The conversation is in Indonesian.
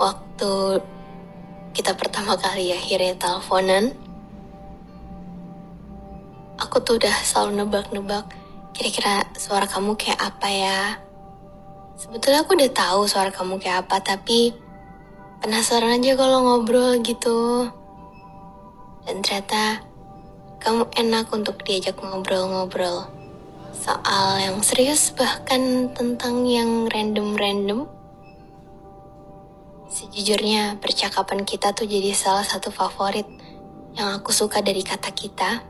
waktu kita pertama kali akhirnya teleponan, aku tuh udah selalu nebak-nebak kira-kira suara kamu kayak apa ya. Sebetulnya aku udah tahu suara kamu kayak apa, tapi penasaran aja kalau ngobrol gitu. Dan ternyata kamu enak untuk diajak ngobrol-ngobrol soal yang serius bahkan tentang yang random-random. Sejujurnya percakapan kita tuh jadi salah satu favorit yang aku suka dari kata kita.